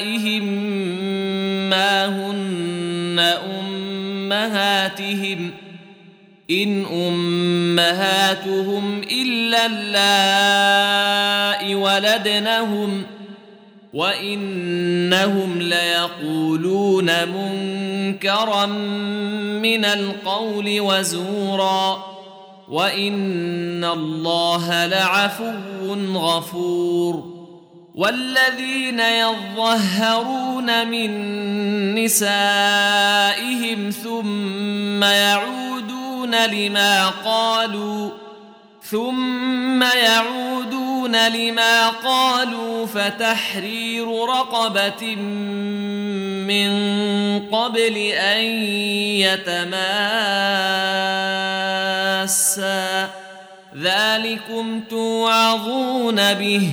نسائهم ما هن امهاتهم ان امهاتهم الا اللائي ولدنهم وانهم ليقولون منكرا من القول وزورا وان الله لعفو غفور والذين يظهرون من نسائهم ثم يعودون لما قالوا ثم يعودون لما قالوا فتحرير رقبة من قبل أن يتماسا. ذلكم توعظون به.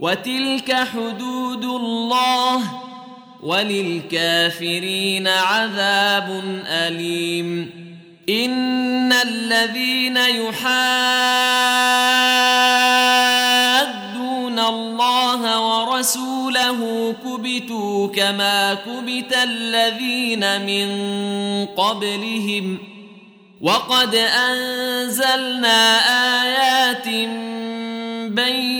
وتلك حدود الله وللكافرين عذاب أليم. إن الذين يحادون الله ورسوله كبتوا كما كبت الذين من قبلهم. وقد أنزلنا آيات بينات ۖ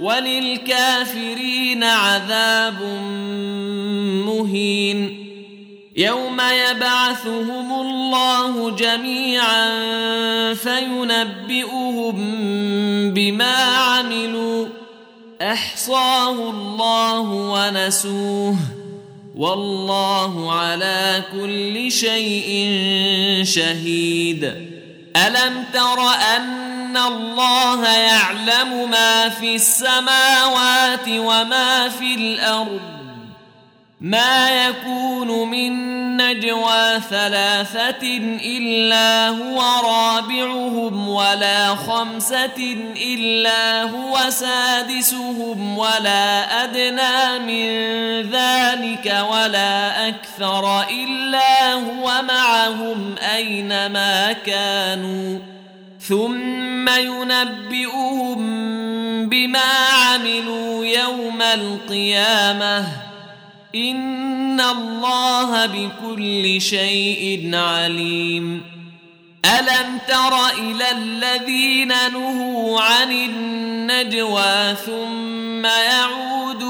وللكافرين عذاب مهين. يوم يبعثهم الله جميعا فينبئهم بما عملوا. أحصاه الله ونسوه. والله على كل شيء شهيد. ألم تر أن أن الله يعلم ما في السماوات وما في الأرض. ما يكون من نجوى ثلاثة إلا هو رابعهم ولا خمسة إلا هو سادسهم ولا أدنى من ذلك ولا أكثر إلا هو معهم أينما كانوا. ثم ينبئهم بما عملوا يوم القيامة. إن الله بكل شيء عليم. ألم تر إلى الذين نهوا عن النجوى ثم يعودون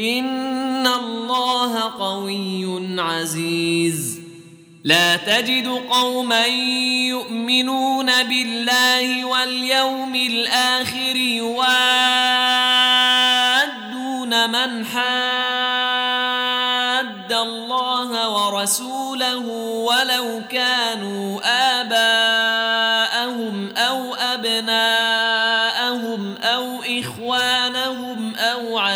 ان الله قوي عزيز. لا تجد قوما يؤمنون بالله واليوم الآخر يوادون من حاد الله ورسوله ولو كانوا اباءهم أو ابناءهم